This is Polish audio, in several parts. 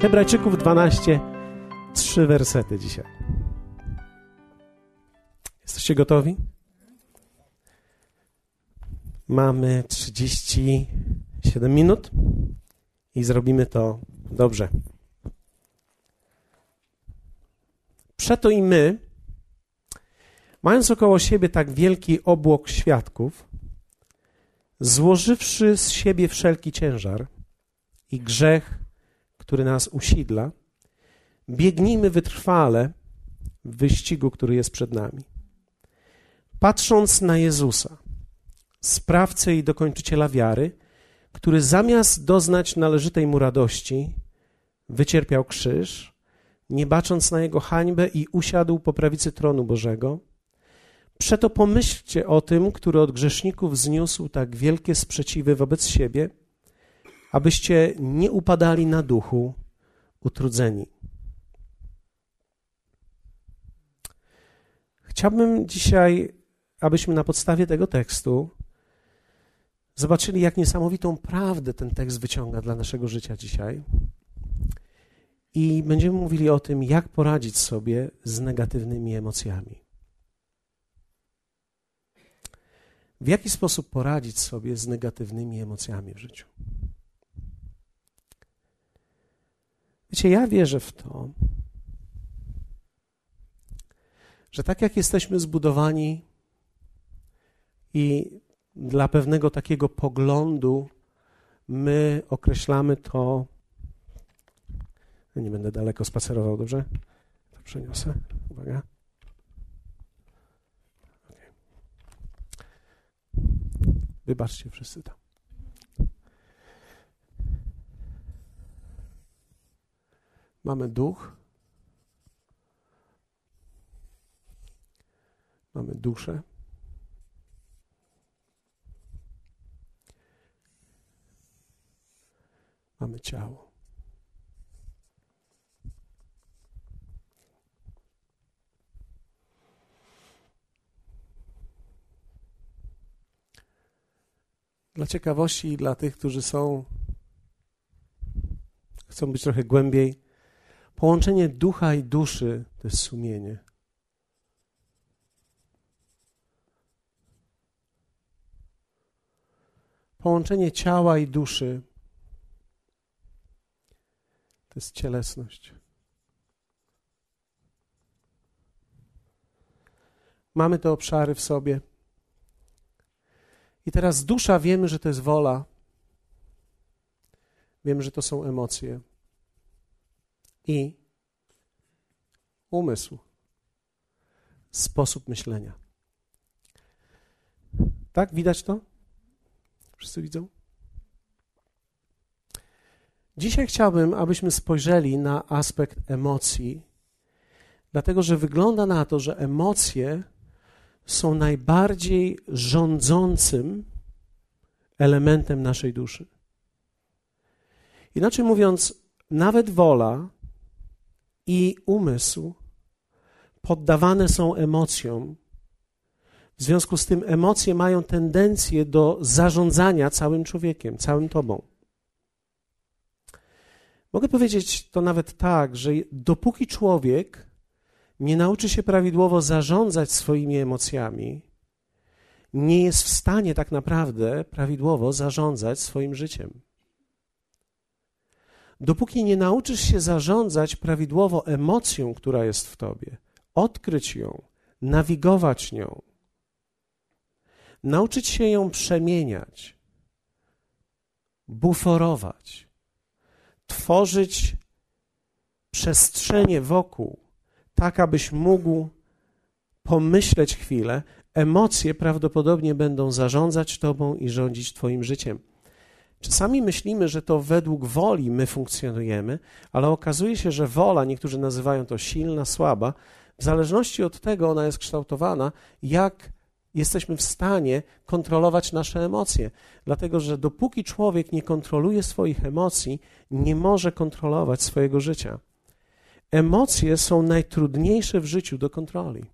Hebrajczyków 12, trzy wersety dzisiaj. Jesteście gotowi? Mamy 37 minut i zrobimy to dobrze. Przeto i my, mając około siebie tak wielki obłok świadków, złożywszy z siebie wszelki ciężar i grzech, który nas usidla, biegnijmy wytrwale w wyścigu, który jest przed nami. Patrząc na Jezusa, sprawcę i dokończyciela wiary, który zamiast doznać należytej mu radości, wycierpiał krzyż, nie bacząc na jego hańbę i usiadł po prawicy tronu Bożego. Przeto pomyślcie o tym, który od grzeszników zniósł tak wielkie sprzeciwy wobec siebie, abyście nie upadali na duchu utrudzeni. Chciałbym dzisiaj, abyśmy na podstawie tego tekstu zobaczyli, jak niesamowitą prawdę ten tekst wyciąga dla naszego życia dzisiaj. I będziemy mówili o tym, jak poradzić sobie z negatywnymi emocjami. W jaki sposób poradzić sobie z negatywnymi emocjami w życiu? Wiecie, ja wierzę w to, że tak jak jesteśmy zbudowani i dla pewnego takiego poglądu my określamy to. Ja nie będę daleko spacerował, dobrze? To przeniosę. Uwaga. Wybaczcie wszyscy tam. Mamy duch. Mamy duszę. Mamy ciało. Dla ciekawości i dla tych, którzy są, chcą być trochę głębiej, połączenie ducha i duszy to jest sumienie. Połączenie ciała i duszy to jest cielesność. Mamy te obszary w sobie. I teraz dusza wiemy, że to jest wola. Wiemy, że to są emocje. I umysł. Sposób myślenia. Tak? Widać to? Wszyscy widzą? Dzisiaj chciałbym, abyśmy spojrzeli na aspekt emocji, dlatego że wygląda na to, że emocje są najbardziej rządzącym elementem naszej duszy. Inaczej mówiąc, nawet wola i umysł poddawane są emocjom. W związku z tym emocje mają tendencję do zarządzania całym człowiekiem, całym tobą. Mogę powiedzieć to nawet tak, że dopóki człowiek nie nauczy się prawidłowo zarządzać swoimi emocjami, nie jest w stanie tak naprawdę prawidłowo zarządzać swoim życiem. Dopóki nie nauczysz się zarządzać prawidłowo emocją, która jest w tobie, odkryć ją, nawigować nią, nauczyć się ją przemieniać, buforować, tworzyć przestrzenie wokół, tak abyś mógł pomyśleć chwilę, emocje prawdopodobnie będą zarządzać tobą i rządzić twoim życiem. Czasami myślimy, że to według woli my funkcjonujemy, ale okazuje się, że wola, niektórzy nazywają to silna, słaba, w zależności od tego ona jest kształtowana, jak jesteśmy w stanie kontrolować nasze emocje. Dlatego, że dopóki człowiek nie kontroluje swoich emocji, nie może kontrolować swojego życia. Emocje są najtrudniejsze w życiu do kontroli.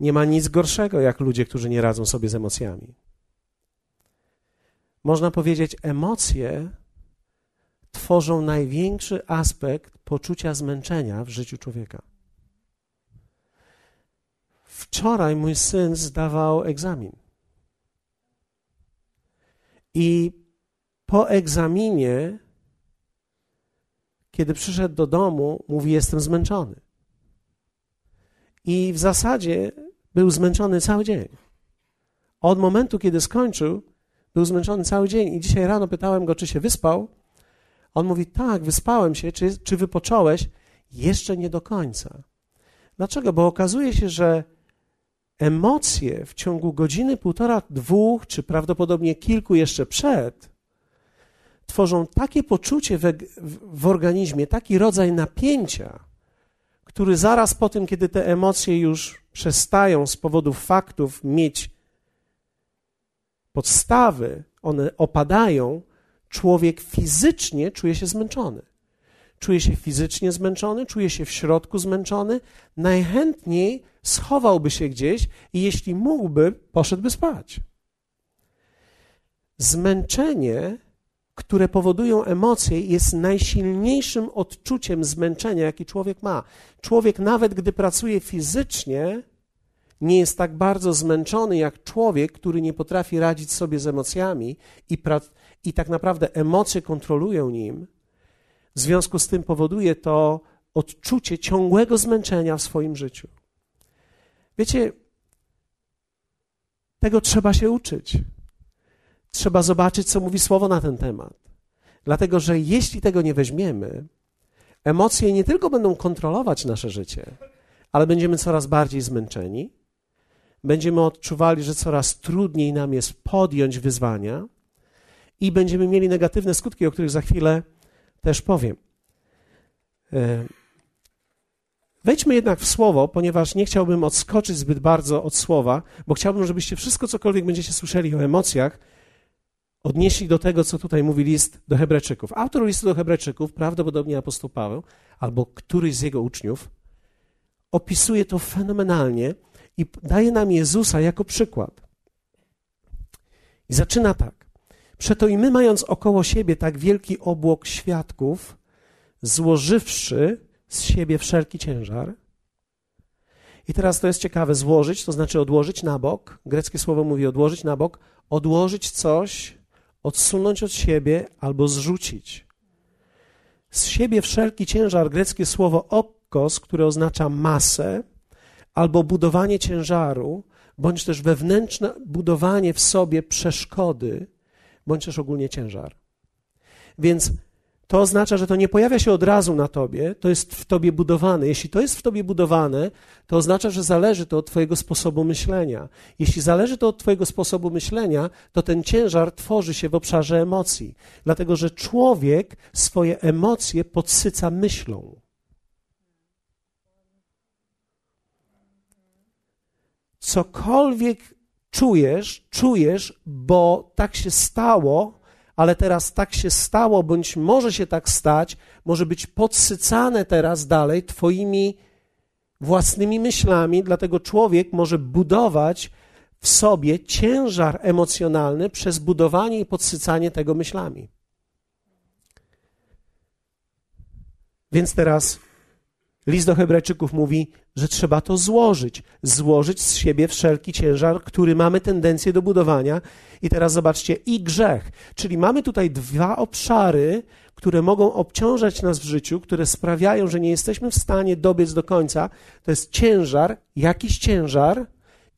Nie ma nic gorszego jak ludzie, którzy nie radzą sobie z emocjami. Można powiedzieć, emocje tworzą największy aspekt poczucia zmęczenia w życiu człowieka. Wczoraj mój syn zdawał egzamin. I po egzaminie, kiedy przyszedł do domu, mówi: Jestem zmęczony. I w zasadzie był zmęczony cały dzień. Od momentu, kiedy skończył, był zmęczony cały dzień. I dzisiaj rano pytałem go, czy się wyspał. On mówi: Tak, wyspałem się. Czy, czy wypocząłeś? Jeszcze nie do końca. Dlaczego? Bo okazuje się, że emocje w ciągu godziny, półtora, dwóch, czy prawdopodobnie kilku jeszcze przed, tworzą takie poczucie w, w, w organizmie, taki rodzaj napięcia, który zaraz po tym, kiedy te emocje już przestają z powodu faktów mieć podstawy, one opadają, człowiek fizycznie czuje się zmęczony. Czuje się fizycznie zmęczony, czuje się w środku zmęczony, najchętniej schowałby się gdzieś i jeśli mógłby, poszedłby spać. Zmęczenie, które powodują emocje, jest najsilniejszym odczuciem zmęczenia, jaki człowiek ma. Człowiek, nawet gdy pracuje fizycznie, nie jest tak bardzo zmęczony jak człowiek, który nie potrafi radzić sobie z emocjami i, i tak naprawdę emocje kontrolują nim. W związku z tym powoduje to odczucie ciągłego zmęczenia w swoim życiu. Wiecie, tego trzeba się uczyć. Trzeba zobaczyć, co mówi Słowo na ten temat. Dlatego, że jeśli tego nie weźmiemy, emocje nie tylko będą kontrolować nasze życie, ale będziemy coraz bardziej zmęczeni, będziemy odczuwali, że coraz trudniej nam jest podjąć wyzwania i będziemy mieli negatywne skutki, o których za chwilę też powiem. E, wejdźmy jednak w słowo, ponieważ nie chciałbym odskoczyć zbyt bardzo od słowa, bo chciałbym, żebyście wszystko, cokolwiek będziecie słyszeli o emocjach, odnieśli do tego, co tutaj mówi list do Hebrajczyków. Autor listu do Hebrajczyków, prawdopodobnie apostoł Paweł, albo któryś z jego uczniów, opisuje to fenomenalnie i daje nam Jezusa jako przykład. I zaczyna tak. Przeto i my, mając około siebie tak wielki obłok świadków, złożywszy z siebie wszelki ciężar. I teraz to jest ciekawe, złożyć, to znaczy odłożyć na bok. Greckie słowo mówi odłożyć na bok, odłożyć coś, odsunąć od siebie albo zrzucić. Z siebie wszelki ciężar, greckie słowo okkos, które oznacza masę, albo budowanie ciężaru, bądź też wewnętrzne budowanie w sobie przeszkody, bądź też ogólnie ciężar. Więc to oznacza, że to nie pojawia się od razu na tobie, to jest w tobie budowane. Jeśli to jest w tobie budowane, to oznacza, że zależy to od twojego sposobu myślenia. Jeśli zależy to od twojego sposobu myślenia, to ten ciężar tworzy się w obszarze emocji, dlatego że człowiek swoje emocje podsyca myślą. cokolwiek czujesz, czujesz, bo tak się stało, ale teraz tak się stało, bądź może się tak stać, może być podsycane teraz dalej Twoimi własnymi myślami, dlatego człowiek może budować w sobie ciężar emocjonalny przez budowanie i podsycanie tego myślami. Więc teraz List do Hebrajczyków mówi, że trzeba to złożyć, złożyć z siebie wszelki ciężar, który mamy tendencję do budowania. I teraz zobaczcie, i grzech. Czyli mamy tutaj dwa obszary, które mogą obciążać nas w życiu, które sprawiają, że nie jesteśmy w stanie dobiec do końca. To jest ciężar, jakiś ciężar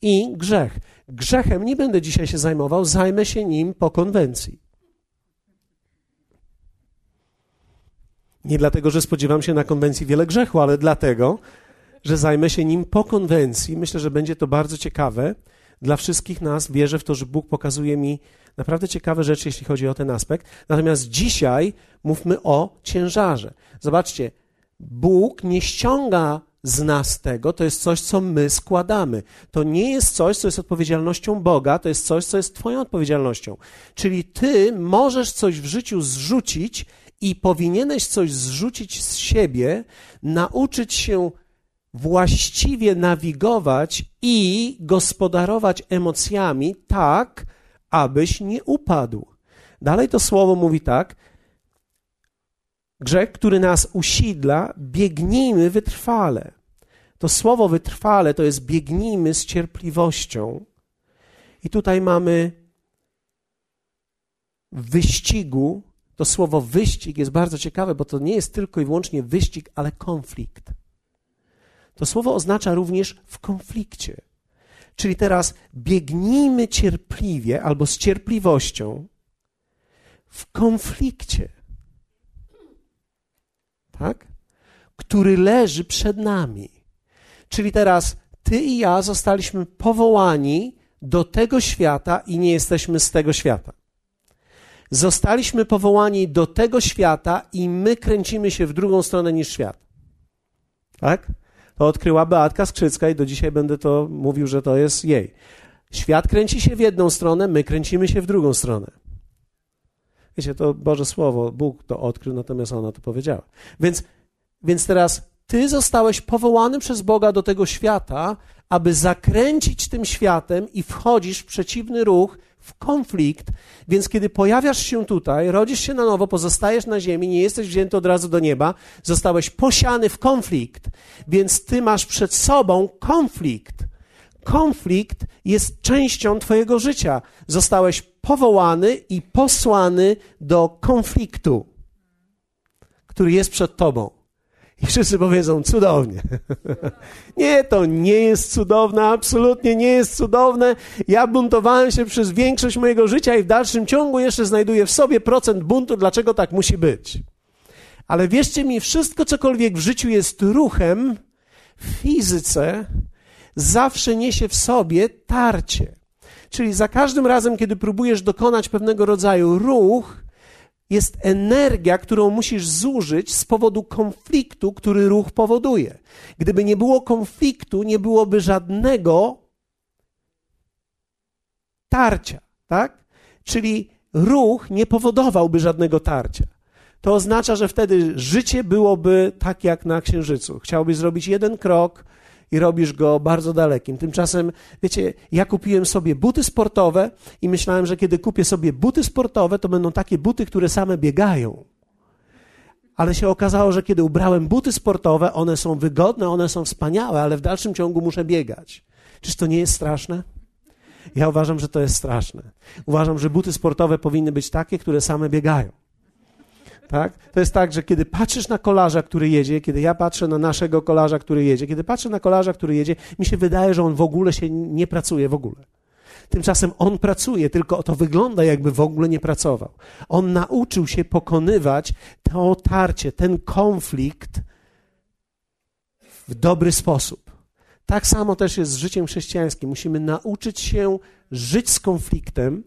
i grzech. Grzechem nie będę dzisiaj się zajmował, zajmę się nim po konwencji. Nie dlatego, że spodziewam się na konwencji wiele grzechu, ale dlatego, że zajmę się nim po konwencji. Myślę, że będzie to bardzo ciekawe dla wszystkich nas. Wierzę w to, że Bóg pokazuje mi naprawdę ciekawe rzeczy, jeśli chodzi o ten aspekt. Natomiast dzisiaj mówmy o ciężarze. Zobaczcie, Bóg nie ściąga z nas tego, to jest coś, co my składamy. To nie jest coś, co jest odpowiedzialnością Boga, to jest coś, co jest Twoją odpowiedzialnością. Czyli Ty możesz coś w życiu zrzucić i powinieneś coś zrzucić z siebie, nauczyć się właściwie nawigować i gospodarować emocjami tak, abyś nie upadł. Dalej to słowo mówi tak: Grzech, który nas usidla, biegnijmy wytrwale. To słowo wytrwale to jest biegnijmy z cierpliwością. I tutaj mamy wyścigu. To słowo wyścig jest bardzo ciekawe, bo to nie jest tylko i wyłącznie wyścig, ale konflikt. To słowo oznacza również w konflikcie. Czyli teraz biegnijmy cierpliwie albo z cierpliwością w konflikcie. Tak? Który leży przed nami. Czyli teraz ty i ja zostaliśmy powołani do tego świata i nie jesteśmy z tego świata. Zostaliśmy powołani do tego świata i my kręcimy się w drugą stronę niż świat. Tak? To odkryła Beatka Skrzycka i do dzisiaj będę to mówił, że to jest jej. Świat kręci się w jedną stronę, my kręcimy się w drugą stronę. Wiecie, to Boże Słowo, Bóg to odkrył, natomiast ona to powiedziała. Więc, więc teraz ty zostałeś powołany przez Boga do tego świata, aby zakręcić tym światem i wchodzisz w przeciwny ruch, w konflikt, więc kiedy pojawiasz się tutaj, rodzisz się na nowo, pozostajesz na ziemi, nie jesteś wzięty od razu do nieba, zostałeś posiany w konflikt, więc ty masz przed sobą konflikt. Konflikt jest częścią twojego życia. Zostałeś powołany i posłany do konfliktu, który jest przed tobą. I wszyscy powiedzą, cudownie. nie, to nie jest cudowne, absolutnie nie jest cudowne. Ja buntowałem się przez większość mojego życia i w dalszym ciągu jeszcze znajduję w sobie procent buntu, dlaczego tak musi być. Ale wierzcie mi, wszystko cokolwiek w życiu jest ruchem, w fizyce zawsze niesie w sobie tarcie. Czyli za każdym razem, kiedy próbujesz dokonać pewnego rodzaju ruch, jest energia, którą musisz zużyć z powodu konfliktu, który ruch powoduje. Gdyby nie było konfliktu, nie byłoby żadnego tarcia, tak? Czyli ruch nie powodowałby żadnego tarcia. To oznacza, że wtedy życie byłoby tak jak na księżycu. Chciałbyś zrobić jeden krok, i robisz go bardzo dalekim. Tymczasem, wiecie, ja kupiłem sobie buty sportowe i myślałem, że kiedy kupię sobie buty sportowe, to będą takie buty, które same biegają. Ale się okazało, że kiedy ubrałem buty sportowe, one są wygodne, one są wspaniałe, ale w dalszym ciągu muszę biegać. Czyż to nie jest straszne? Ja uważam, że to jest straszne. Uważam, że buty sportowe powinny być takie, które same biegają. Tak? To jest tak, że kiedy patrzysz na kolarza, który jedzie, kiedy ja patrzę na naszego kolarza, który jedzie, kiedy patrzę na kolarza, który jedzie, mi się wydaje, że on w ogóle się nie pracuje w ogóle. Tymczasem on pracuje, tylko to wygląda, jakby w ogóle nie pracował. On nauczył się pokonywać to otarcie, ten konflikt w dobry sposób. Tak samo też jest z życiem chrześcijańskim. Musimy nauczyć się żyć z konfliktem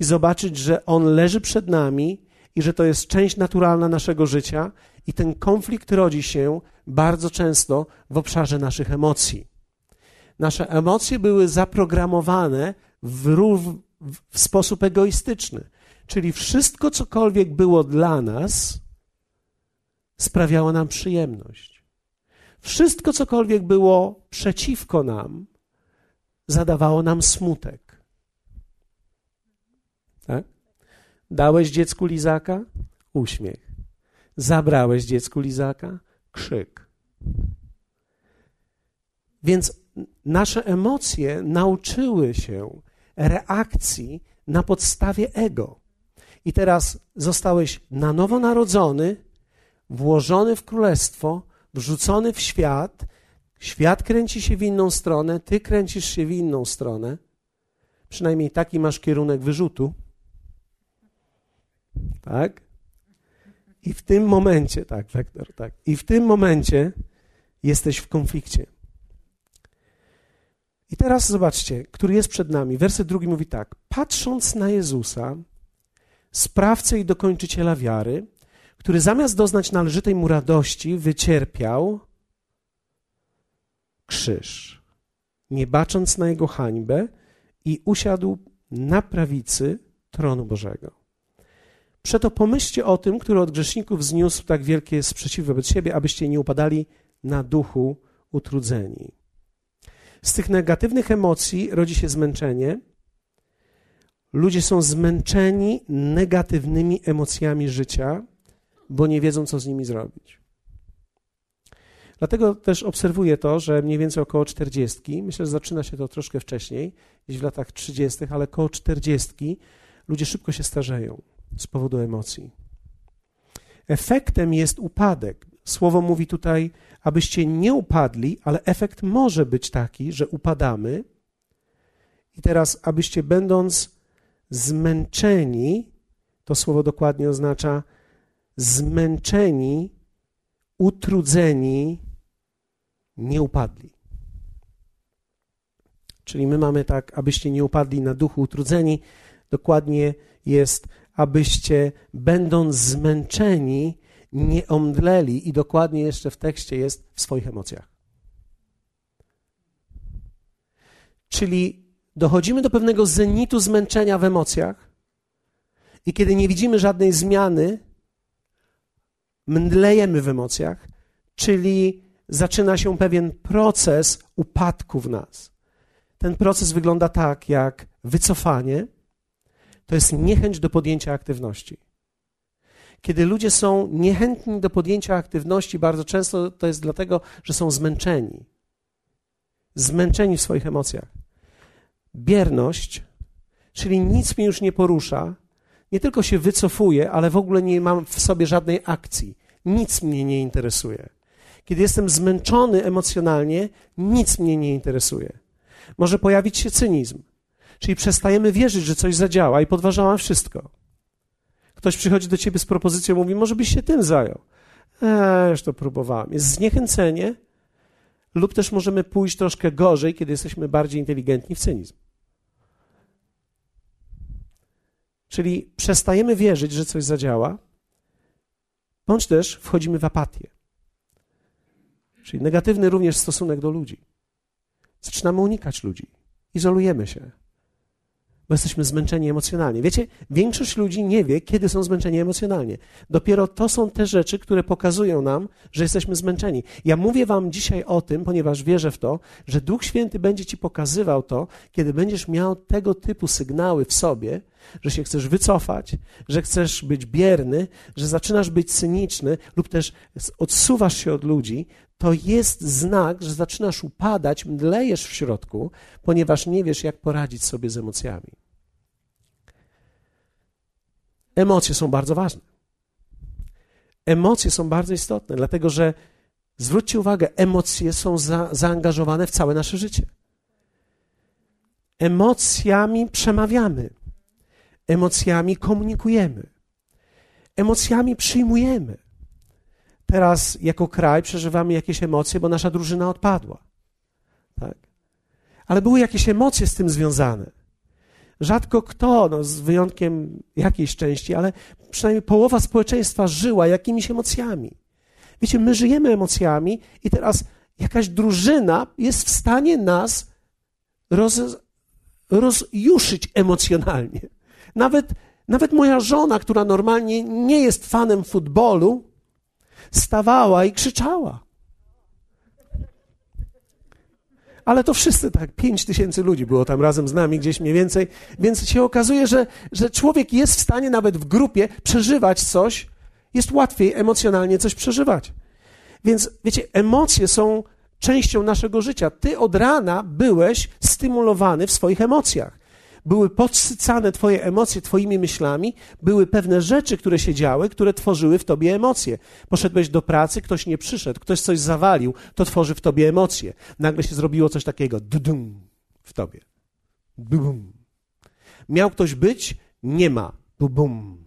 i zobaczyć, że on leży przed nami i że to jest część naturalna naszego życia, i ten konflikt rodzi się bardzo często w obszarze naszych emocji. Nasze emocje były zaprogramowane w, w sposób egoistyczny, czyli wszystko, cokolwiek było dla nas, sprawiało nam przyjemność. Wszystko, cokolwiek było przeciwko nam, zadawało nam smutek. Tak? Dałeś dziecku lizaka? Uśmiech. Zabrałeś dziecku lizaka? Krzyk. Więc nasze emocje nauczyły się reakcji na podstawie ego. I teraz zostałeś na nowo narodzony, włożony w królestwo, wrzucony w świat. Świat kręci się w inną stronę, ty kręcisz się w inną stronę. Przynajmniej taki masz kierunek wyrzutu. Tak? I w tym momencie, tak, Wektor, tak. I w tym momencie jesteś w konflikcie. I teraz zobaczcie, który jest przed nami. Werset drugi mówi tak. Patrząc na Jezusa, sprawcę i dokończyciela wiary, który zamiast doznać należytej mu radości, wycierpiał krzyż, nie bacząc na jego hańbę i usiadł na prawicy tronu Bożego. Przeto pomyślcie o tym, który od grzeszników zniósł tak wielkie sprzeciwy wobec siebie, abyście nie upadali na duchu utrudzeni. Z tych negatywnych emocji rodzi się zmęczenie. Ludzie są zmęczeni negatywnymi emocjami życia, bo nie wiedzą, co z nimi zrobić. Dlatego też obserwuję to, że mniej więcej około 40, myślę, że zaczyna się to troszkę wcześniej, gdzieś w latach 30., ale około 40 ludzie szybko się starzeją z powodu emocji. Efektem jest upadek. Słowo mówi tutaj, abyście nie upadli, ale efekt może być taki, że upadamy. I teraz, abyście będąc zmęczeni, to słowo dokładnie oznacza zmęczeni, utrudzeni, nie upadli. Czyli my mamy tak, abyście nie upadli na duchu utrudzeni, dokładnie jest, abyście będąc zmęczeni, nie omdleli i dokładnie jeszcze w tekście jest w swoich emocjach. Czyli dochodzimy do pewnego zenitu zmęczenia w emocjach i kiedy nie widzimy żadnej zmiany, mdlejemy w emocjach, czyli zaczyna się pewien proces upadku w nas. Ten proces wygląda tak jak wycofanie, to jest niechęć do podjęcia aktywności. Kiedy ludzie są niechętni do podjęcia aktywności, bardzo często to jest dlatego, że są zmęczeni. Zmęczeni w swoich emocjach. Bierność, czyli nic mnie już nie porusza, nie tylko się wycofuje, ale w ogóle nie mam w sobie żadnej akcji. Nic mnie nie interesuje. Kiedy jestem zmęczony emocjonalnie, nic mnie nie interesuje. Może pojawić się cynizm, czyli przestajemy wierzyć, że coś zadziała i podważamy wszystko. Ktoś przychodzi do ciebie z propozycją, mówi, może byś się tym zajął. Eee, już to próbowałem. Jest zniechęcenie, lub też możemy pójść troszkę gorzej, kiedy jesteśmy bardziej inteligentni w cynizm. Czyli przestajemy wierzyć, że coś zadziała, bądź też wchodzimy w apatię. Czyli negatywny również stosunek do ludzi. Zaczynamy unikać ludzi, izolujemy się bo jesteśmy zmęczeni emocjonalnie. Wiecie, większość ludzi nie wie, kiedy są zmęczeni emocjonalnie. Dopiero to są te rzeczy, które pokazują nam, że jesteśmy zmęczeni. Ja mówię Wam dzisiaj o tym, ponieważ wierzę w to, że Duch Święty będzie Ci pokazywał to, kiedy będziesz miał tego typu sygnały w sobie, że się chcesz wycofać, że chcesz być bierny, że zaczynasz być cyniczny lub też odsuwasz się od ludzi, to jest znak, że zaczynasz upadać, mdlejesz w środku, ponieważ nie wiesz, jak poradzić sobie z emocjami. Emocje są bardzo ważne. Emocje są bardzo istotne, dlatego że zwróćcie uwagę, emocje są za, zaangażowane w całe nasze życie. Emocjami przemawiamy, emocjami komunikujemy, emocjami przyjmujemy. Teraz jako kraj przeżywamy jakieś emocje, bo nasza drużyna odpadła. Tak? Ale były jakieś emocje z tym związane. Rzadko kto, no, z wyjątkiem jakiejś części, ale przynajmniej połowa społeczeństwa żyła jakimiś emocjami. Wiecie, my żyjemy emocjami i teraz jakaś drużyna jest w stanie nas roz, rozjuszyć emocjonalnie. Nawet, nawet moja żona, która normalnie nie jest fanem futbolu, stawała i krzyczała. Ale to wszyscy tak, pięć tysięcy ludzi było tam razem z nami, gdzieś mniej więcej, więc się okazuje, że, że człowiek jest w stanie nawet w grupie przeżywać coś, jest łatwiej emocjonalnie coś przeżywać. Więc wiecie, emocje są częścią naszego życia. Ty od rana byłeś stymulowany w swoich emocjach były podsycane Twoje emocje Twoimi myślami, były pewne rzeczy, które się działy, które tworzyły w Tobie emocje. Poszedłeś do pracy, ktoś nie przyszedł, ktoś coś zawalił, to tworzy w Tobie emocje. Nagle się zrobiło coś takiego, dudum, w Tobie. Bum. Miał ktoś być? Nie ma. Bum.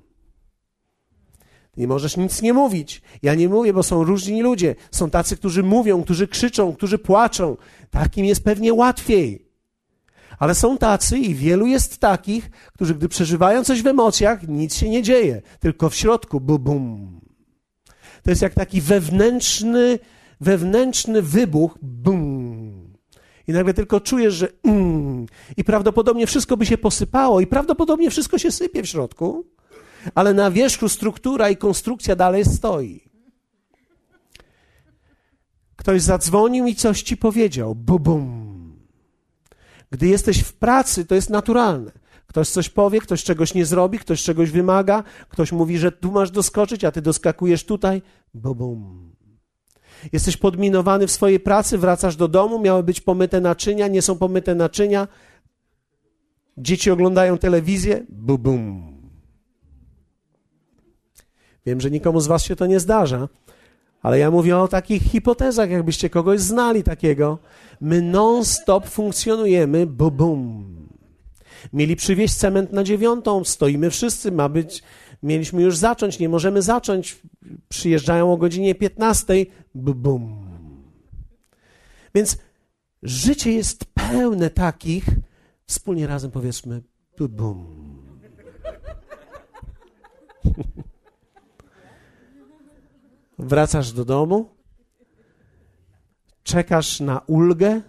Nie możesz nic nie mówić. Ja nie mówię, bo są różni ludzie. Są tacy, którzy mówią, którzy krzyczą, którzy płaczą. Takim jest pewnie łatwiej. Ale są tacy i wielu jest takich, którzy gdy przeżywają coś w emocjach, nic się nie dzieje, tylko w środku bum, bum. To jest jak taki wewnętrzny, wewnętrzny wybuch, bum. I nagle tylko czujesz, że mm, i prawdopodobnie wszystko by się posypało i prawdopodobnie wszystko się sypie w środku, ale na wierzchu struktura i konstrukcja dalej stoi. Ktoś zadzwonił i coś ci powiedział. Bum. Gdy jesteś w pracy, to jest naturalne. Ktoś coś powie, ktoś czegoś nie zrobi, ktoś czegoś wymaga, ktoś mówi, że tu masz doskoczyć, a ty doskakujesz tutaj. Bum. Jesteś podminowany w swojej pracy, wracasz do domu, miały być pomyte naczynia, nie są pomyte naczynia. Dzieci oglądają telewizję. Bum. Wiem, że nikomu z Was się to nie zdarza, ale ja mówię o takich hipotezach, jakbyście kogoś znali takiego. My non-stop funkcjonujemy, bum, bum. Mieli przywieźć cement na dziewiątą, stoimy wszyscy, ma być, mieliśmy już zacząć, nie możemy zacząć, przyjeżdżają o godzinie 15, bum. Więc życie jest pełne takich, wspólnie razem powiedzmy, bum. Wracasz do domu, czekasz na ulgę,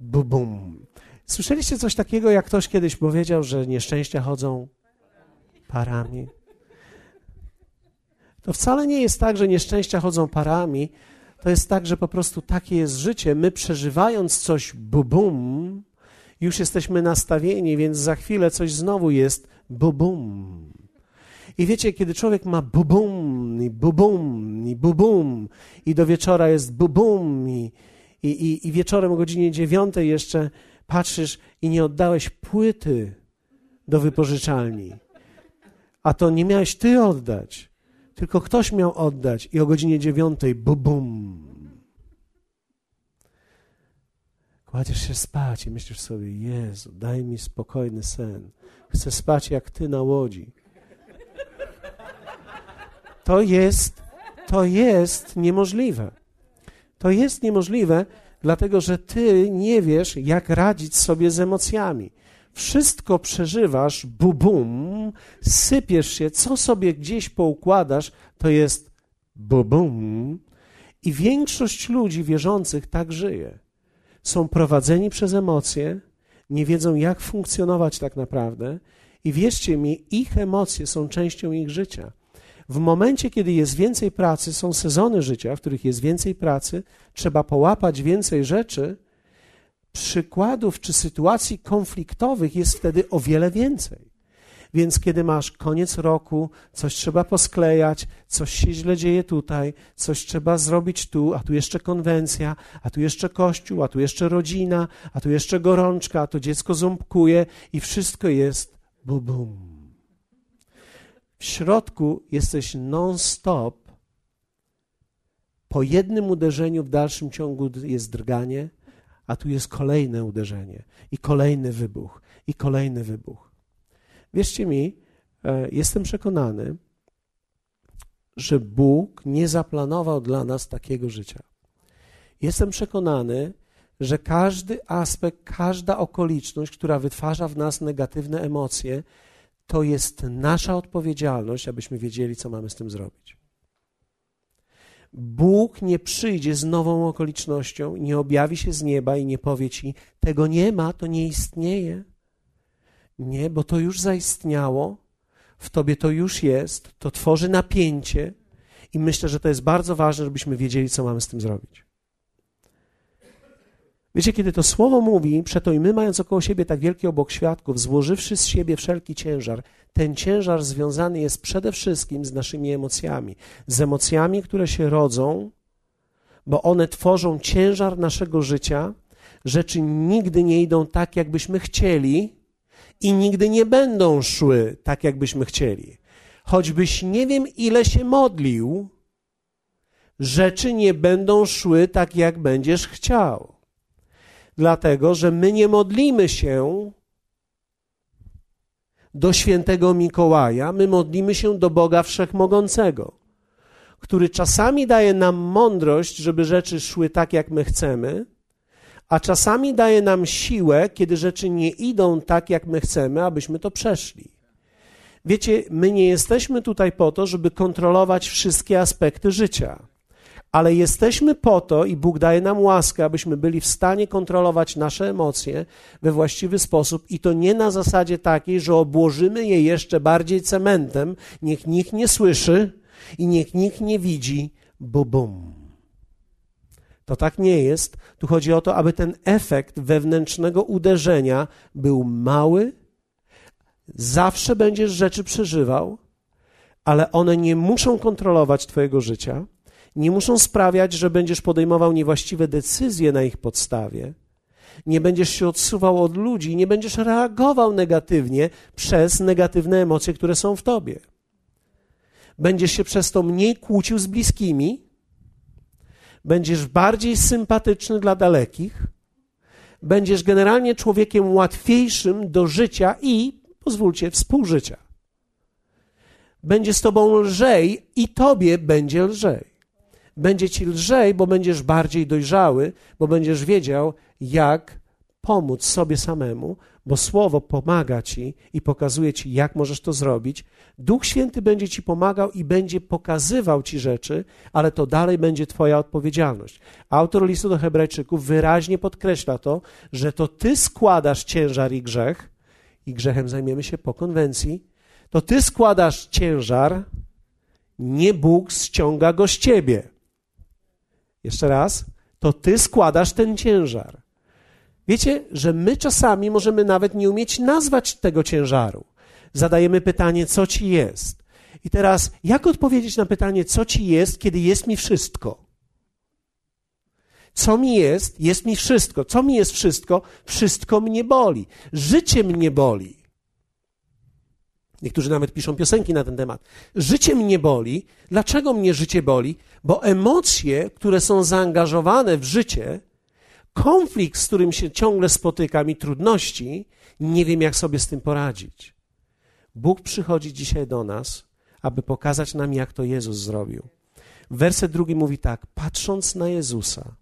bum. Słyszeliście coś takiego, jak ktoś kiedyś powiedział, że nieszczęścia chodzą parami? To wcale nie jest tak, że nieszczęścia chodzą parami. To jest tak, że po prostu takie jest życie. My przeżywając coś bum, bum już jesteśmy nastawieni, więc za chwilę coś znowu jest bum, bum. I wiecie, kiedy człowiek ma bubum i bubum i bubum i do wieczora jest bubum i, i, i, i wieczorem o godzinie dziewiątej jeszcze patrzysz i nie oddałeś płyty do wypożyczalni. A to nie miałeś ty oddać, tylko ktoś miał oddać i o godzinie dziewiątej bubum. Kładziesz się spać i myślisz sobie, Jezu, daj mi spokojny sen. Chcę spać jak ty na łodzi. To jest, to jest niemożliwe. To jest niemożliwe, dlatego że ty nie wiesz, jak radzić sobie z emocjami. Wszystko przeżywasz, bubum, sypiesz się, co sobie gdzieś poukładasz, to jest bubum. I większość ludzi wierzących tak żyje. Są prowadzeni przez emocje, nie wiedzą, jak funkcjonować tak naprawdę, i wierzcie mi, ich emocje są częścią ich życia. W momencie, kiedy jest więcej pracy, są sezony życia, w których jest więcej pracy, trzeba połapać więcej rzeczy, przykładów czy sytuacji konfliktowych jest wtedy o wiele więcej. Więc kiedy masz koniec roku, coś trzeba posklejać, coś się źle dzieje tutaj, coś trzeba zrobić tu, a tu jeszcze konwencja, a tu jeszcze kościół, a tu jeszcze rodzina, a tu jeszcze gorączka, a to dziecko ząbkuje i wszystko jest bum bum. W środku jesteś non-stop. Po jednym uderzeniu w dalszym ciągu jest drganie, a tu jest kolejne uderzenie i kolejny wybuch, i kolejny wybuch. Wierzcie mi, e, jestem przekonany, że Bóg nie zaplanował dla nas takiego życia. Jestem przekonany, że każdy aspekt, każda okoliczność, która wytwarza w nas negatywne emocje, to jest nasza odpowiedzialność, abyśmy wiedzieli, co mamy z tym zrobić. Bóg nie przyjdzie z nową okolicznością, nie objawi się z nieba i nie powie ci: Tego nie ma, to nie istnieje. Nie, bo to już zaistniało, w tobie to już jest, to tworzy napięcie i myślę, że to jest bardzo ważne, żebyśmy wiedzieli, co mamy z tym zrobić. Wiecie, kiedy to słowo mówi, przeto i my, mając około siebie tak wielki obok świadków, złożywszy z siebie wszelki ciężar, ten ciężar związany jest przede wszystkim z naszymi emocjami. Z emocjami, które się rodzą, bo one tworzą ciężar naszego życia. Rzeczy nigdy nie idą tak, jakbyśmy chcieli i nigdy nie będą szły tak, jakbyśmy chcieli. Choćbyś nie wiem, ile się modlił, rzeczy nie będą szły tak, jak będziesz chciał dlatego że my nie modlimy się do świętego Mikołaja, my modlimy się do Boga Wszechmogącego, który czasami daje nam mądrość, żeby rzeczy szły tak, jak my chcemy, a czasami daje nam siłę, kiedy rzeczy nie idą tak, jak my chcemy, abyśmy to przeszli. Wiecie, my nie jesteśmy tutaj po to, żeby kontrolować wszystkie aspekty życia ale jesteśmy po to i Bóg daje nam łaskę, abyśmy byli w stanie kontrolować nasze emocje we właściwy sposób i to nie na zasadzie takiej, że obłożymy je jeszcze bardziej cementem, niech nikt nie słyszy i niech nikt nie widzi, bo bum. To tak nie jest. Tu chodzi o to, aby ten efekt wewnętrznego uderzenia był mały. Zawsze będziesz rzeczy przeżywał, ale one nie muszą kontrolować Twojego życia, nie muszą sprawiać, że będziesz podejmował niewłaściwe decyzje na ich podstawie, nie będziesz się odsuwał od ludzi, nie będziesz reagował negatywnie przez negatywne emocje, które są w Tobie. Będziesz się przez to mniej kłócił z bliskimi, będziesz bardziej sympatyczny dla dalekich, będziesz generalnie człowiekiem łatwiejszym do życia i, pozwólcie, współżycia. Będzie z tobą lżej i tobie będzie lżej. Będzie ci lżej, bo będziesz bardziej dojrzały, bo będziesz wiedział, jak pomóc sobie samemu, bo Słowo pomaga ci i pokazuje ci, jak możesz to zrobić. Duch Święty będzie ci pomagał i będzie pokazywał ci rzeczy, ale to dalej będzie Twoja odpowiedzialność. Autor listu do Hebrajczyków wyraźnie podkreśla to, że to Ty składasz ciężar i grzech, i grzechem zajmiemy się po konwencji. To Ty składasz ciężar, nie Bóg ściąga go z Ciebie. Jeszcze raz, to Ty składasz ten ciężar. Wiecie, że my czasami możemy nawet nie umieć nazwać tego ciężaru. Zadajemy pytanie, co ci jest. I teraz, jak odpowiedzieć na pytanie, co ci jest, kiedy jest mi wszystko? Co mi jest? Jest mi wszystko. Co mi jest wszystko? Wszystko mnie boli. Życie mnie boli. Niektórzy nawet piszą piosenki na ten temat. Życie mnie boli. Dlaczego mnie życie boli? Bo emocje, które są zaangażowane w życie, konflikt, z którym się ciągle spotykam i trudności, nie wiem, jak sobie z tym poradzić. Bóg przychodzi dzisiaj do nas, aby pokazać nam, jak to Jezus zrobił. Werset drugi mówi tak: patrząc na Jezusa,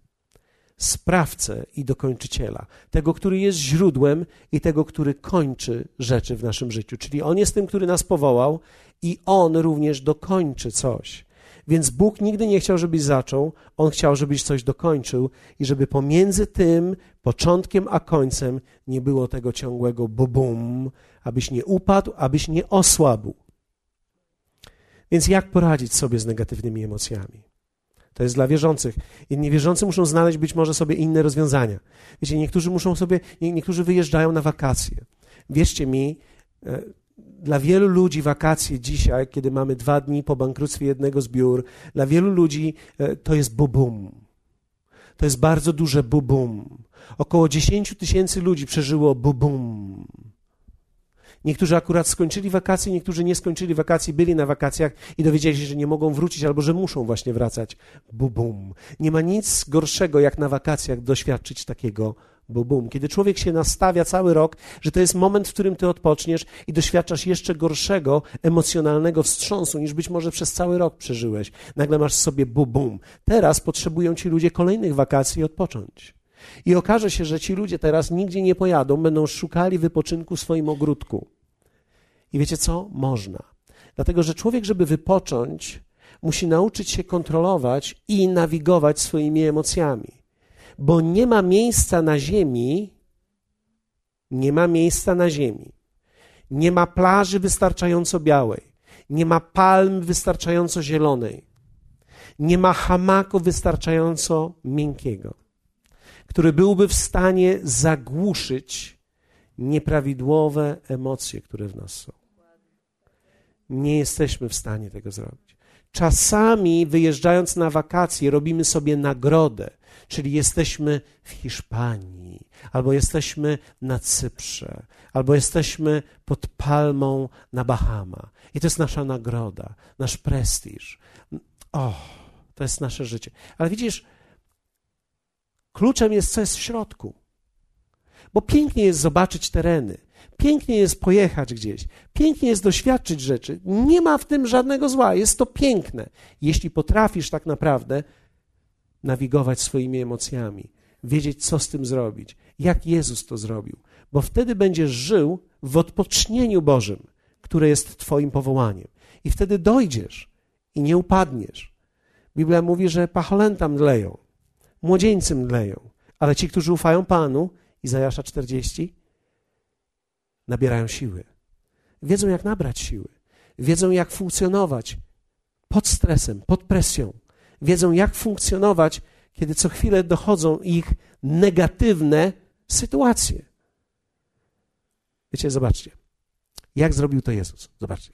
sprawcę i dokończyciela, tego, który jest źródłem i tego, który kończy rzeczy w naszym życiu. Czyli On jest tym, który nas powołał i On również dokończy coś. Więc Bóg nigdy nie chciał, żebyś zaczął, On chciał, żebyś coś dokończył i żeby pomiędzy tym początkiem a końcem nie było tego ciągłego bum, abyś nie upadł, abyś nie osłabł. Więc jak poradzić sobie z negatywnymi emocjami? To jest dla wierzących. I niewierzący muszą znaleźć być może sobie inne rozwiązania. Wiecie, niektórzy muszą sobie, niektórzy wyjeżdżają na wakacje. Wierzcie mi, e, dla wielu ludzi wakacje dzisiaj, kiedy mamy dwa dni po bankructwie jednego z biur, dla wielu ludzi e, to jest bubum. To jest bardzo duże bubum. Około 10 tysięcy ludzi przeżyło bubum. Niektórzy akurat skończyli wakacje, niektórzy nie skończyli wakacji, byli na wakacjach i dowiedzieli się, że nie mogą wrócić albo że muszą właśnie wracać. Bubum. Nie ma nic gorszego, jak na wakacjach doświadczyć takiego bo bum. Kiedy człowiek się nastawia cały rok, że to jest moment, w którym ty odpoczniesz i doświadczasz jeszcze gorszego emocjonalnego wstrząsu, niż być może przez cały rok przeżyłeś. Nagle masz sobie bum. Teraz potrzebują ci ludzie kolejnych wakacji i odpocząć. I okaże się, że ci ludzie teraz nigdzie nie pojadą, będą szukali wypoczynku w swoim ogródku. I wiecie co? Można. Dlatego, że człowiek, żeby wypocząć, musi nauczyć się kontrolować i nawigować swoimi emocjami bo nie ma miejsca na ziemi, nie ma miejsca na ziemi, nie ma plaży wystarczająco białej, nie ma palm wystarczająco zielonej, nie ma hamaku wystarczająco miękkiego, który byłby w stanie zagłuszyć nieprawidłowe emocje, które w nas są. Nie jesteśmy w stanie tego zrobić. Czasami wyjeżdżając na wakacje robimy sobie nagrodę czyli jesteśmy w Hiszpanii, albo jesteśmy na Cyprze, albo jesteśmy pod palmą na Bahama. I to jest nasza nagroda, nasz prestiż. O, to jest nasze życie. Ale widzisz, kluczem jest, co jest w środku. Bo pięknie jest zobaczyć tereny, pięknie jest pojechać gdzieś, pięknie jest doświadczyć rzeczy. Nie ma w tym żadnego zła, jest to piękne, jeśli potrafisz tak naprawdę nawigować swoimi emocjami, wiedzieć, co z tym zrobić, jak Jezus to zrobił, bo wtedy będziesz żył w odpocznieniu Bożym, które jest Twoim powołaniem. I wtedy dojdziesz i nie upadniesz. Biblia mówi, że pacholęta mdleją, młodzieńcy mdleją, ale ci, którzy ufają Panu, Izajasza 40, nabierają siły. Wiedzą, jak nabrać siły. Wiedzą, jak funkcjonować pod stresem, pod presją, wiedzą, jak funkcjonować, kiedy co chwilę dochodzą ich negatywne sytuacje. Wiecie, zobaczcie, jak zrobił to Jezus. Zobaczcie.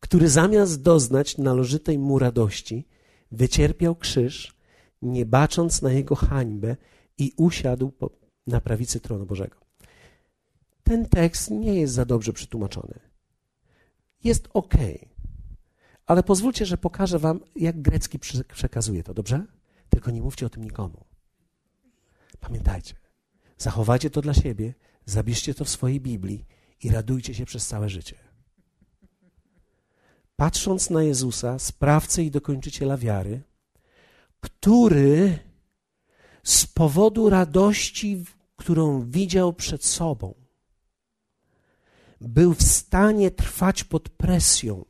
Który zamiast doznać należytej mu radości, wycierpiał krzyż, nie bacząc na jego hańbę i usiadł na prawicy tronu Bożego. Ten tekst nie jest za dobrze przetłumaczony. Jest ok, ale pozwólcie, że pokażę Wam, jak grecki przekazuje to, dobrze? Tylko nie mówcie o tym nikomu. Pamiętajcie, zachowajcie to dla siebie, zabierzcie to w swojej Biblii i radujcie się przez całe życie. Patrząc na Jezusa, sprawcę i dokończyciela wiary, który z powodu radości, którą widział przed sobą, był w stanie trwać pod presją,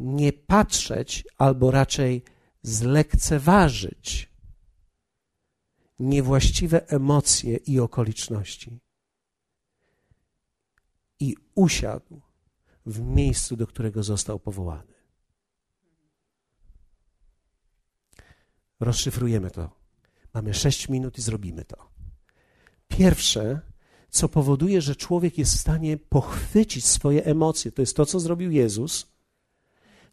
nie patrzeć albo raczej zlekceważyć niewłaściwe emocje i okoliczności. I usiadł w miejscu, do którego został powołany. Rozszyfrujemy to. Mamy sześć minut i zrobimy to. Pierwsze, co powoduje, że człowiek jest w stanie pochwycić swoje emocje, to jest to, co zrobił Jezus.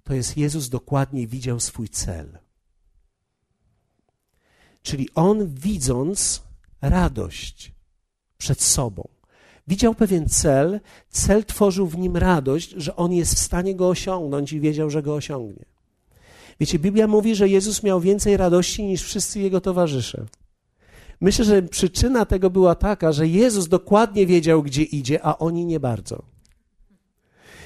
To jest Jezus dokładnie widział swój cel. Czyli on widząc radość przed sobą, widział pewien cel, cel tworzył w nim radość, że on jest w stanie go osiągnąć i wiedział, że go osiągnie. Wiecie, Biblia mówi, że Jezus miał więcej radości niż wszyscy jego towarzysze. Myślę, że przyczyna tego była taka, że Jezus dokładnie wiedział, gdzie idzie, a oni nie bardzo.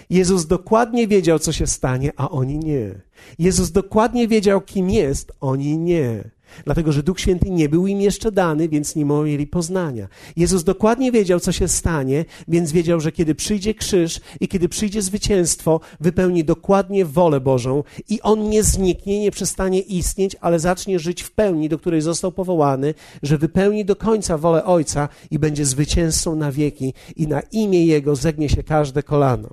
Jezus dokładnie wiedział, co się stanie, a oni nie. Jezus dokładnie wiedział, kim jest, oni nie. Dlatego, że Duch Święty nie był im jeszcze dany, więc nie mieli poznania. Jezus dokładnie wiedział, co się stanie, więc wiedział, że kiedy przyjdzie krzyż i kiedy przyjdzie zwycięstwo, wypełni dokładnie wolę Bożą i on nie zniknie, nie przestanie istnieć, ale zacznie żyć w pełni, do której został powołany, że wypełni do końca wolę Ojca i będzie zwycięzcą na wieki i na imię Jego zegnie się każde kolano.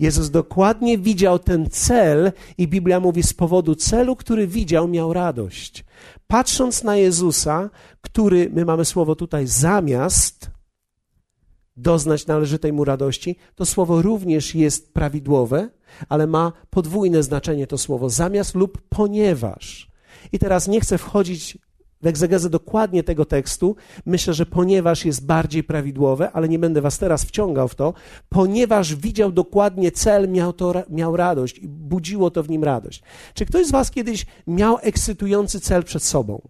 Jezus dokładnie widział ten cel i Biblia mówi, z powodu celu, który widział, miał radość patrząc na Jezusa, który, my mamy słowo tutaj, zamiast doznać należytej mu radości, to słowo również jest prawidłowe, ale ma podwójne znaczenie to słowo zamiast lub ponieważ. I teraz nie chcę wchodzić w egzegezę dokładnie tego tekstu. Myślę, że ponieważ jest bardziej prawidłowe, ale nie będę was teraz wciągał w to, ponieważ widział dokładnie cel, miał, to, miał radość i budziło to w nim radość. Czy ktoś z was kiedyś miał ekscytujący cel przed sobą?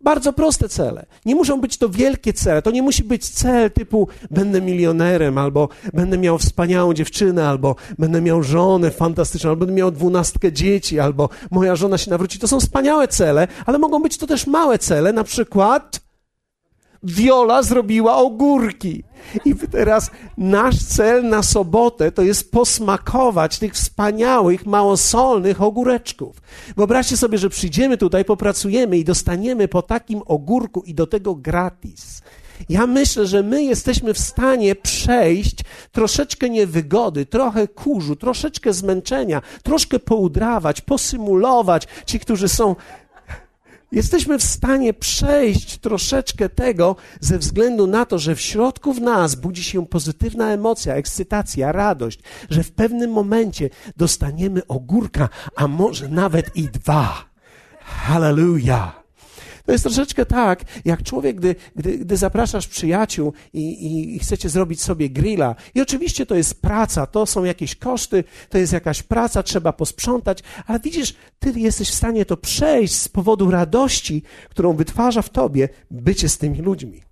Bardzo proste cele. Nie muszą być to wielkie cele. To nie musi być cel typu będę milionerem, albo będę miał wspaniałą dziewczynę, albo będę miał żonę fantastyczną, albo będę miał dwunastkę dzieci, albo moja żona się nawróci. To są wspaniałe cele, ale mogą być to też małe cele, na przykład Wiola zrobiła ogórki. I teraz nasz cel na sobotę to jest posmakować tych wspaniałych, małosolnych ogóreczków. Wyobraźcie sobie, że przyjdziemy tutaj, popracujemy i dostaniemy po takim ogórku i do tego gratis. Ja myślę, że my jesteśmy w stanie przejść troszeczkę niewygody, trochę kurzu, troszeczkę zmęczenia, troszkę poudrawać, posymulować. Ci, którzy są Jesteśmy w stanie przejść troszeczkę tego ze względu na to, że w środku w nas budzi się pozytywna emocja, ekscytacja, radość, że w pewnym momencie dostaniemy ogórka, a może nawet i dwa. Hallelujah. To jest troszeczkę tak, jak człowiek, gdy, gdy, gdy zapraszasz przyjaciół i, i, i chcecie zrobić sobie grilla. I oczywiście to jest praca, to są jakieś koszty, to jest jakaś praca, trzeba posprzątać, ale widzisz, ty jesteś w stanie to przejść z powodu radości, którą wytwarza w tobie bycie z tymi ludźmi.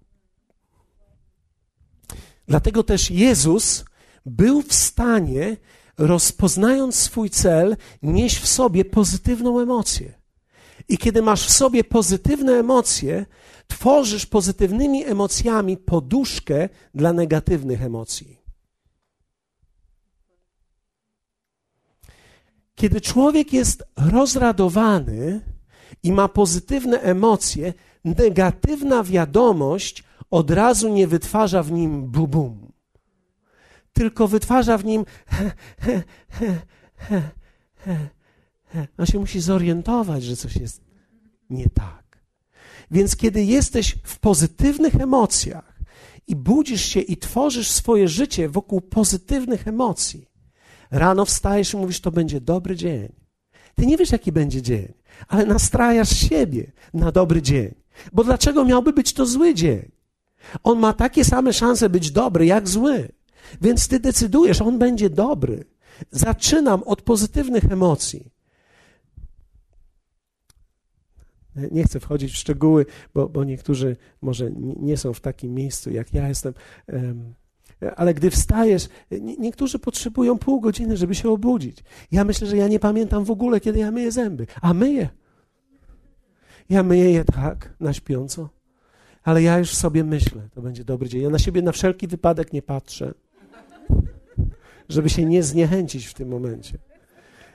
Dlatego też Jezus był w stanie, rozpoznając swój cel, nieść w sobie pozytywną emocję. I kiedy masz w sobie pozytywne emocje, tworzysz pozytywnymi emocjami poduszkę dla negatywnych emocji. Kiedy człowiek jest rozradowany i ma pozytywne emocje, negatywna wiadomość od razu nie wytwarza w nim bubum, tylko wytwarza w nim he, he, he, he, he, On się musi zorientować, że coś jest nie tak. Więc kiedy jesteś w pozytywnych emocjach i budzisz się i tworzysz swoje życie wokół pozytywnych emocji, rano wstajesz i mówisz, to będzie dobry dzień. Ty nie wiesz, jaki będzie dzień, ale nastrajasz siebie na dobry dzień. Bo dlaczego miałby być to zły dzień? On ma takie same szanse być dobry jak zły. Więc ty decydujesz, on będzie dobry. Zaczynam od pozytywnych emocji. Nie chcę wchodzić w szczegóły, bo, bo niektórzy może nie są w takim miejscu, jak ja jestem. Ale gdy wstajesz, niektórzy potrzebują pół godziny, żeby się obudzić. Ja myślę, że ja nie pamiętam w ogóle, kiedy ja myję zęby. A myję. Ja myję je tak, na śpiąco. Ale ja już sobie myślę, to będzie dobry dzień. Ja na siebie na wszelki wypadek nie patrzę, żeby się nie zniechęcić w tym momencie.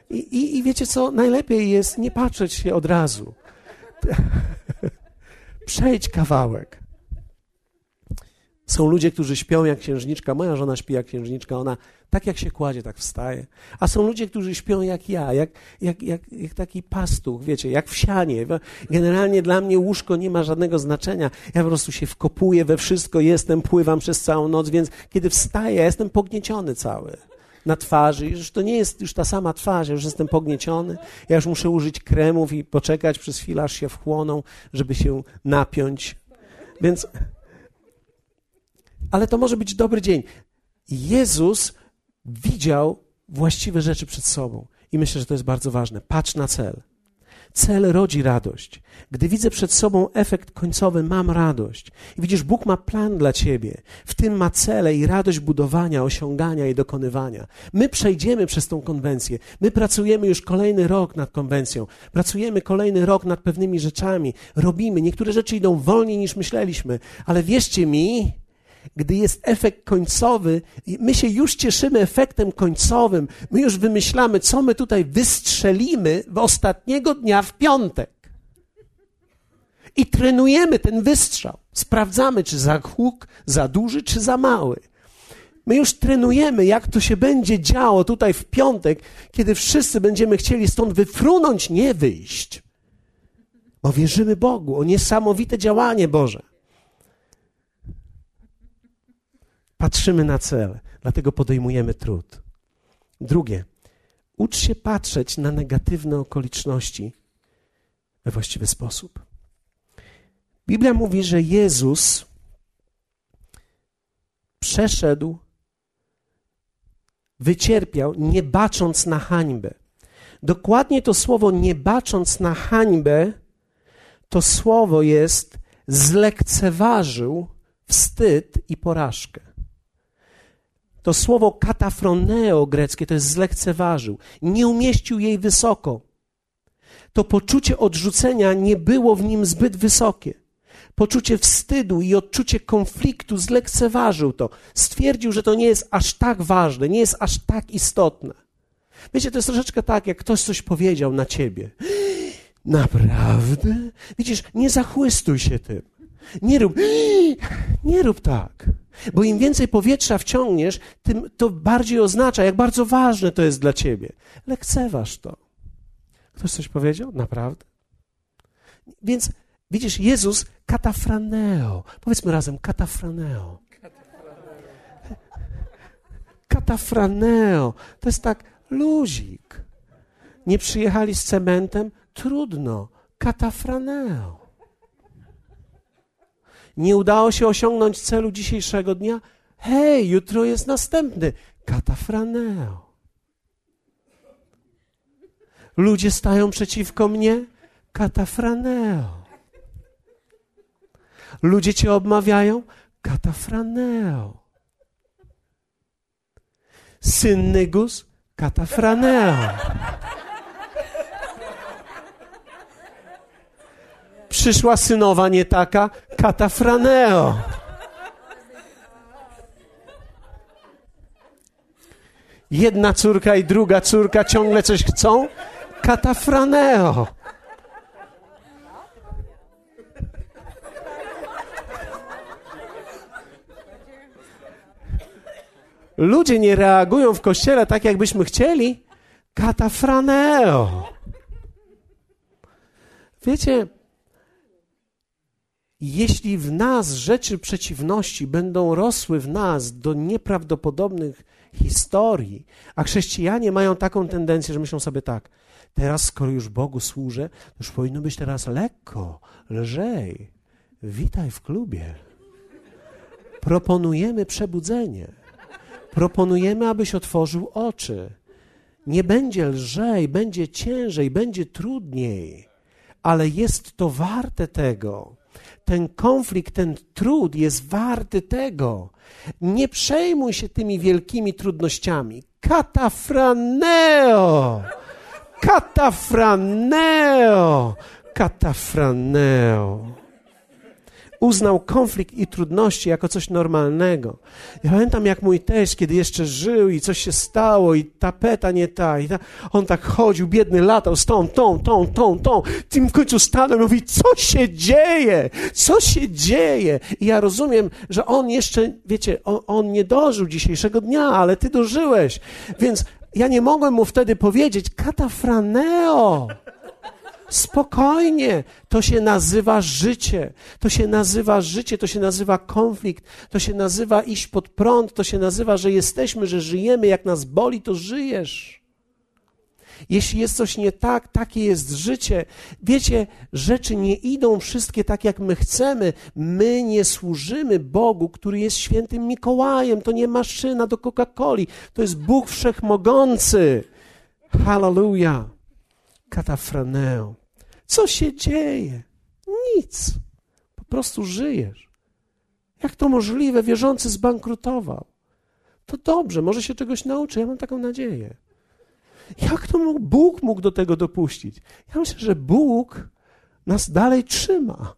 I, i, i wiecie co? Najlepiej jest nie patrzeć się od razu. Przejdź kawałek. Są ludzie, którzy śpią jak księżniczka. Moja żona śpi jak księżniczka. Ona tak jak się kładzie, tak wstaje. A są ludzie, którzy śpią jak ja, jak, jak, jak, jak taki pastuch, wiecie, jak w sianie. Generalnie dla mnie łóżko nie ma żadnego znaczenia. Ja po prostu się wkopuję we wszystko, jestem, pływam przez całą noc, więc kiedy wstaję, jestem pognieciony cały na twarzy. Już to nie jest już ta sama twarz, ja już jestem pognieciony. Ja już muszę użyć kremów i poczekać przez chwilę, aż się wchłoną, żeby się napiąć. Więc ale to może być dobry dzień. Jezus widział właściwe rzeczy przed sobą. I myślę, że to jest bardzo ważne. Patrz na cel. Cel rodzi radość. Gdy widzę przed sobą efekt końcowy, mam radość. I widzisz, Bóg ma plan dla ciebie. W tym ma cele i radość budowania, osiągania i dokonywania. My przejdziemy przez tą konwencję. My pracujemy już kolejny rok nad konwencją. Pracujemy kolejny rok nad pewnymi rzeczami. Robimy. Niektóre rzeczy idą wolniej niż myśleliśmy. Ale wierzcie mi, gdy jest efekt końcowy, my się już cieszymy efektem końcowym, my już wymyślamy, co my tutaj wystrzelimy w ostatniego dnia w piątek. I trenujemy ten wystrzał. Sprawdzamy, czy za huk za duży, czy za mały. My już trenujemy, jak to się będzie działo tutaj w piątek, kiedy wszyscy będziemy chcieli stąd wyfrunąć, nie wyjść. Bo wierzymy Bogu o niesamowite działanie Boże. Patrzymy na cel, dlatego podejmujemy trud. Drugie, ucz się patrzeć na negatywne okoliczności we właściwy sposób. Biblia mówi, że Jezus przeszedł, wycierpiał, nie bacząc na hańbę. Dokładnie to słowo nie bacząc na hańbę, to słowo jest zlekceważył wstyd i porażkę. To słowo katafroneo greckie to jest zlekceważył, nie umieścił jej wysoko. To poczucie odrzucenia nie było w nim zbyt wysokie. Poczucie wstydu i odczucie konfliktu zlekceważył to. Stwierdził, że to nie jest aż tak ważne, nie jest aż tak istotne. Wiecie, to jest troszeczkę tak, jak ktoś coś powiedział na ciebie. Naprawdę? Widzisz, nie zachłystuj się tym. Nie rób, nie rób tak. Bo im więcej powietrza wciągniesz, tym to bardziej oznacza, jak bardzo ważne to jest dla ciebie. Lekceważ to. Ktoś coś powiedział? Naprawdę? Więc widzisz, Jezus katafraneo. Powiedzmy razem, katafraneo. Katafraneo. To jest tak luzik. Nie przyjechali z cementem? Trudno. Katafraneo. Nie udało się osiągnąć celu dzisiejszego dnia? Hej, jutro jest następny. Katafraneo. Ludzie stają przeciwko mnie? Katafraneo. Ludzie cię obmawiają? Katafraneo. Syn Nygus? Katafraneo. Przyszła synowa nie taka, katafraneo. Jedna córka i druga córka ciągle coś chcą, katafraneo. Ludzie nie reagują w kościele tak, jakbyśmy chcieli, Katafraneo. Wiecie, jeśli w nas rzeczy przeciwności będą rosły w nas do nieprawdopodobnych historii, a chrześcijanie mają taką tendencję, że myślą sobie tak, teraz skoro już Bogu służę, to już powinno być teraz lekko, lżej. Witaj w klubie. Proponujemy przebudzenie. Proponujemy, abyś otworzył oczy. Nie będzie lżej, będzie ciężej, będzie trudniej, ale jest to warte tego. Ten konflikt, ten trud jest warty tego. Nie przejmuj się tymi wielkimi trudnościami. Katafraneo! Katafraneo! Katafraneo! Uznał konflikt i trudności jako coś normalnego. Ja pamiętam, jak mój teść, kiedy jeszcze żył i coś się stało i tapeta nie ta, i ta on tak chodził, biedny, latał z tą, tą, tą, tą, tą. Tym w końcu stanął i mówi, co się dzieje? Co się dzieje? I ja rozumiem, że on jeszcze, wiecie, on, on nie dożył dzisiejszego dnia, ale ty dożyłeś. Więc ja nie mogłem mu wtedy powiedzieć, katafraneo. Spokojnie, to się nazywa życie. To się nazywa życie, to się nazywa konflikt, to się nazywa iść pod prąd, to się nazywa, że jesteśmy, że żyjemy. Jak nas boli, to żyjesz. Jeśli jest coś nie tak, takie jest życie. Wiecie, rzeczy nie idą wszystkie tak, jak my chcemy. My nie służymy Bogu, który jest świętym Mikołajem. To nie maszyna do Coca-Coli. To jest Bóg Wszechmogący. Hallelujah. Katafraneo. Co się dzieje? Nic. Po prostu żyjesz. Jak to możliwe? Wierzący zbankrutował. To dobrze, może się czegoś nauczy. Ja mam taką nadzieję. Jak to mógł, Bóg mógł do tego dopuścić? Ja myślę, że Bóg nas dalej trzyma.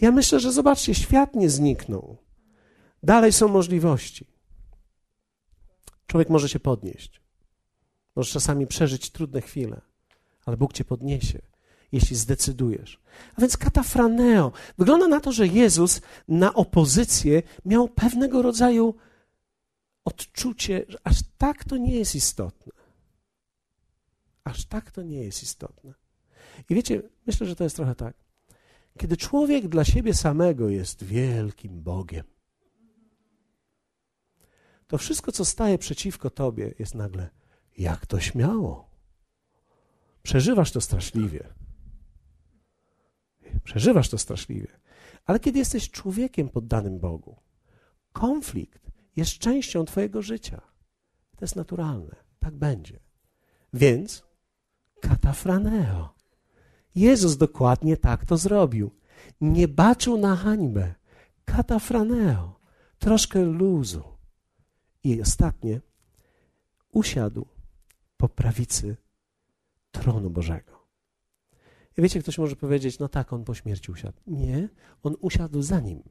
Ja myślę, że zobaczcie, świat nie zniknął. Dalej są możliwości. Człowiek może się podnieść. Może czasami przeżyć trudne chwile, ale Bóg cię podniesie jeśli zdecydujesz. A więc katafraneo. Wygląda na to, że Jezus na opozycję miał pewnego rodzaju odczucie, że aż tak to nie jest istotne. Aż tak to nie jest istotne. I wiecie, myślę, że to jest trochę tak. Kiedy człowiek dla siebie samego jest wielkim Bogiem, to wszystko, co staje przeciwko tobie, jest nagle, jak to śmiało. Przeżywasz to straszliwie. Przeżywasz to straszliwie. Ale kiedy jesteś człowiekiem poddanym Bogu, konflikt jest częścią Twojego życia. To jest naturalne. Tak będzie. Więc katafraneo. Jezus dokładnie tak to zrobił. Nie baczył na hańbę. Katafraneo. Troszkę luzu. I ostatnie, usiadł po prawicy tronu Bożego. I wiecie, ktoś może powiedzieć, no tak, on po śmierci usiadł. Nie, on usiadł za nim.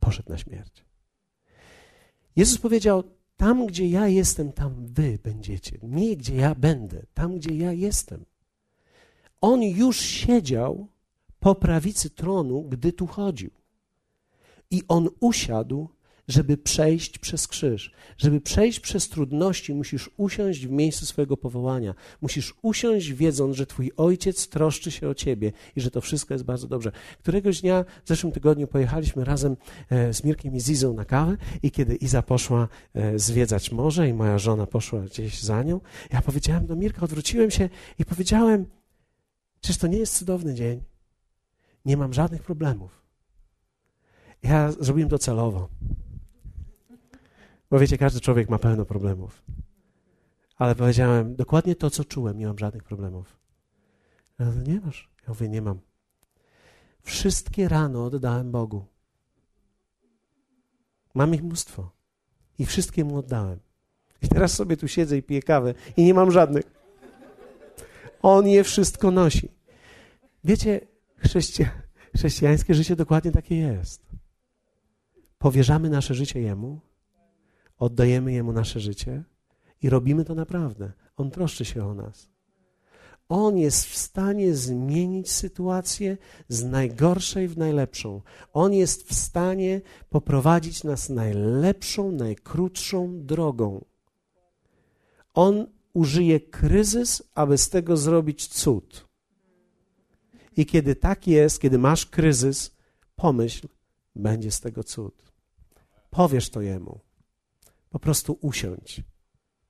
Poszedł na śmierć. Jezus powiedział, tam gdzie ja jestem, tam wy będziecie. Nie gdzie ja będę, tam gdzie ja jestem. On już siedział po prawicy tronu, gdy tu chodził. I on usiadł żeby przejść przez krzyż, żeby przejść przez trudności, musisz usiąść w miejscu swojego powołania. Musisz usiąść, wiedząc, że Twój ojciec troszczy się o Ciebie i że to wszystko jest bardzo dobrze. Któregoś dnia w zeszłym tygodniu pojechaliśmy razem e, z Mirkiem i Zizą na kawę, i kiedy Iza poszła e, zwiedzać morze, i moja żona poszła gdzieś za nią, ja powiedziałem do Mirka, odwróciłem się i powiedziałem: Czyż to nie jest cudowny dzień? Nie mam żadnych problemów. Ja zrobiłem to celowo. Bo wiecie, każdy człowiek ma pełno problemów. Ale powiedziałem dokładnie to, co czułem, nie mam żadnych problemów. Ja mówię, nie masz. Ja mówię, nie mam. Wszystkie rano oddałem Bogu. Mam ich mnóstwo. I wszystkie mu oddałem. I teraz sobie tu siedzę i piję kawę i nie mam żadnych. On je wszystko nosi. Wiecie, chrześcija, chrześcijańskie życie dokładnie takie jest. Powierzamy nasze życie Jemu, oddajemy Jemu nasze życie i robimy to naprawdę. On troszczy się o nas. On jest w stanie zmienić sytuację z najgorszej w najlepszą. On jest w stanie poprowadzić nas najlepszą, najkrótszą drogą. On użyje kryzys, aby z tego zrobić cud. I kiedy tak jest, kiedy masz kryzys, pomyśl, będzie z tego cud. Powiesz to jemu. Po prostu usiądź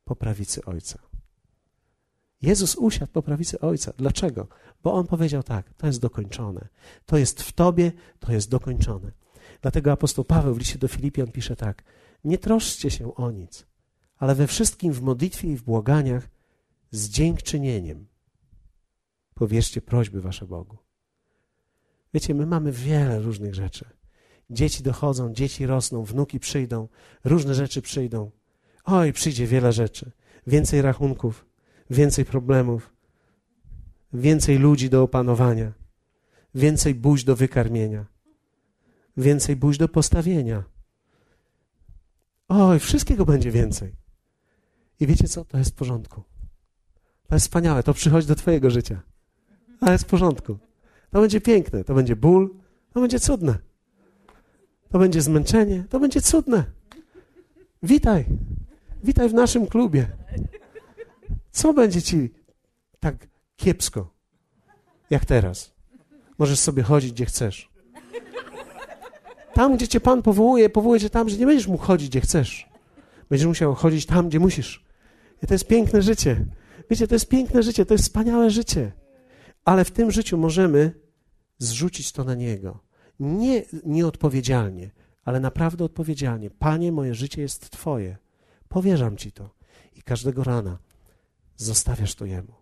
po prawicy Ojca. Jezus usiadł po prawicy Ojca. Dlaczego? Bo On powiedział tak, to jest dokończone. To jest w Tobie, to jest dokończone. Dlatego apostoł Paweł w liście do Filipian pisze tak, nie troszczcie się o nic, ale we wszystkim w modlitwie i w błaganiach z dziękczynieniem powierzcie prośby wasze Bogu. Wiecie, my mamy wiele różnych rzeczy. Dzieci dochodzą, dzieci rosną, wnuki przyjdą, różne rzeczy przyjdą. Oj, przyjdzie wiele rzeczy. Więcej rachunków, więcej problemów, więcej ludzi do opanowania, więcej buź do wykarmienia, więcej buź do postawienia. Oj, wszystkiego będzie więcej. I wiecie co? To jest w porządku. To jest wspaniałe, to przychodzi do Twojego życia. Ale jest w porządku. To będzie piękne, to będzie ból, to będzie cudne. To będzie zmęczenie, to będzie cudne. Witaj. Witaj w naszym klubie. Co będzie ci tak kiepsko, jak teraz? Możesz sobie chodzić, gdzie chcesz. Tam, gdzie cię Pan powołuje, powołuje cię tam, że nie będziesz mógł chodzić, gdzie chcesz. Będziesz musiał chodzić tam, gdzie musisz. I to jest piękne życie. Wiecie, to jest piękne życie, to jest wspaniałe życie. Ale w tym życiu możemy zrzucić to na Niego. Nie nieodpowiedzialnie, ale naprawdę odpowiedzialnie. Panie, moje życie jest Twoje. Powierzam Ci to. I każdego rana zostawiasz to Jemu.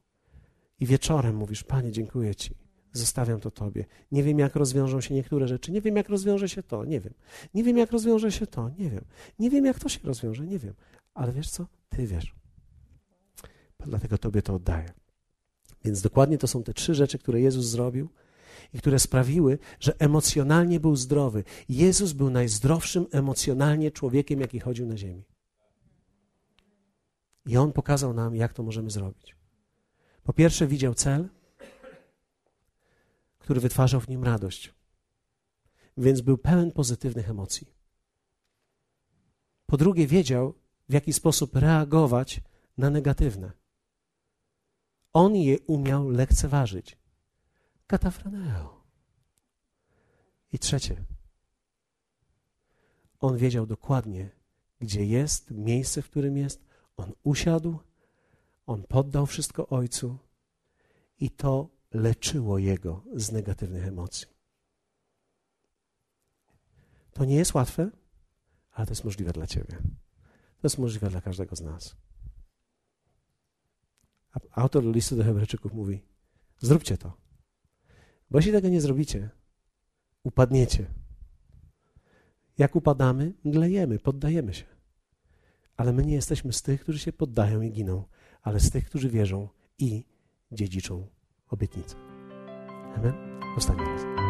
I wieczorem mówisz, Panie, dziękuję Ci. Zostawiam to Tobie. Nie wiem, jak rozwiążą się niektóre rzeczy. Nie wiem, jak rozwiąże się to. Nie wiem. Nie wiem, jak rozwiąże się to. Nie wiem. Nie wiem, jak to się rozwiąże. Nie wiem. Ale wiesz co? Ty wiesz. Dlatego Tobie to oddaję. Więc dokładnie to są te trzy rzeczy, które Jezus zrobił i które sprawiły, że emocjonalnie był zdrowy. Jezus był najzdrowszym emocjonalnie człowiekiem, jaki chodził na ziemi. I On pokazał nam, jak to możemy zrobić. Po pierwsze, widział cel, który wytwarzał w nim radość, więc był pełen pozytywnych emocji. Po drugie, wiedział, w jaki sposób reagować na negatywne. On je umiał lekceważyć. Katafraneo. I trzecie. On wiedział dokładnie, gdzie jest, miejsce, w którym jest. On usiadł, on poddał wszystko Ojcu i to leczyło jego z negatywnych emocji. To nie jest łatwe, ale to jest możliwe dla Ciebie. To jest możliwe dla każdego z nas. Autor listu do Hebrajczyków mówi: Zróbcie to. Bo jeśli tego nie zrobicie, upadniecie. Jak upadamy, mdlejemy, poddajemy się. Ale my nie jesteśmy z tych, którzy się poddają i giną, ale z tych, którzy wierzą i dziedziczą obietnicę. Amen? Ostatni raz.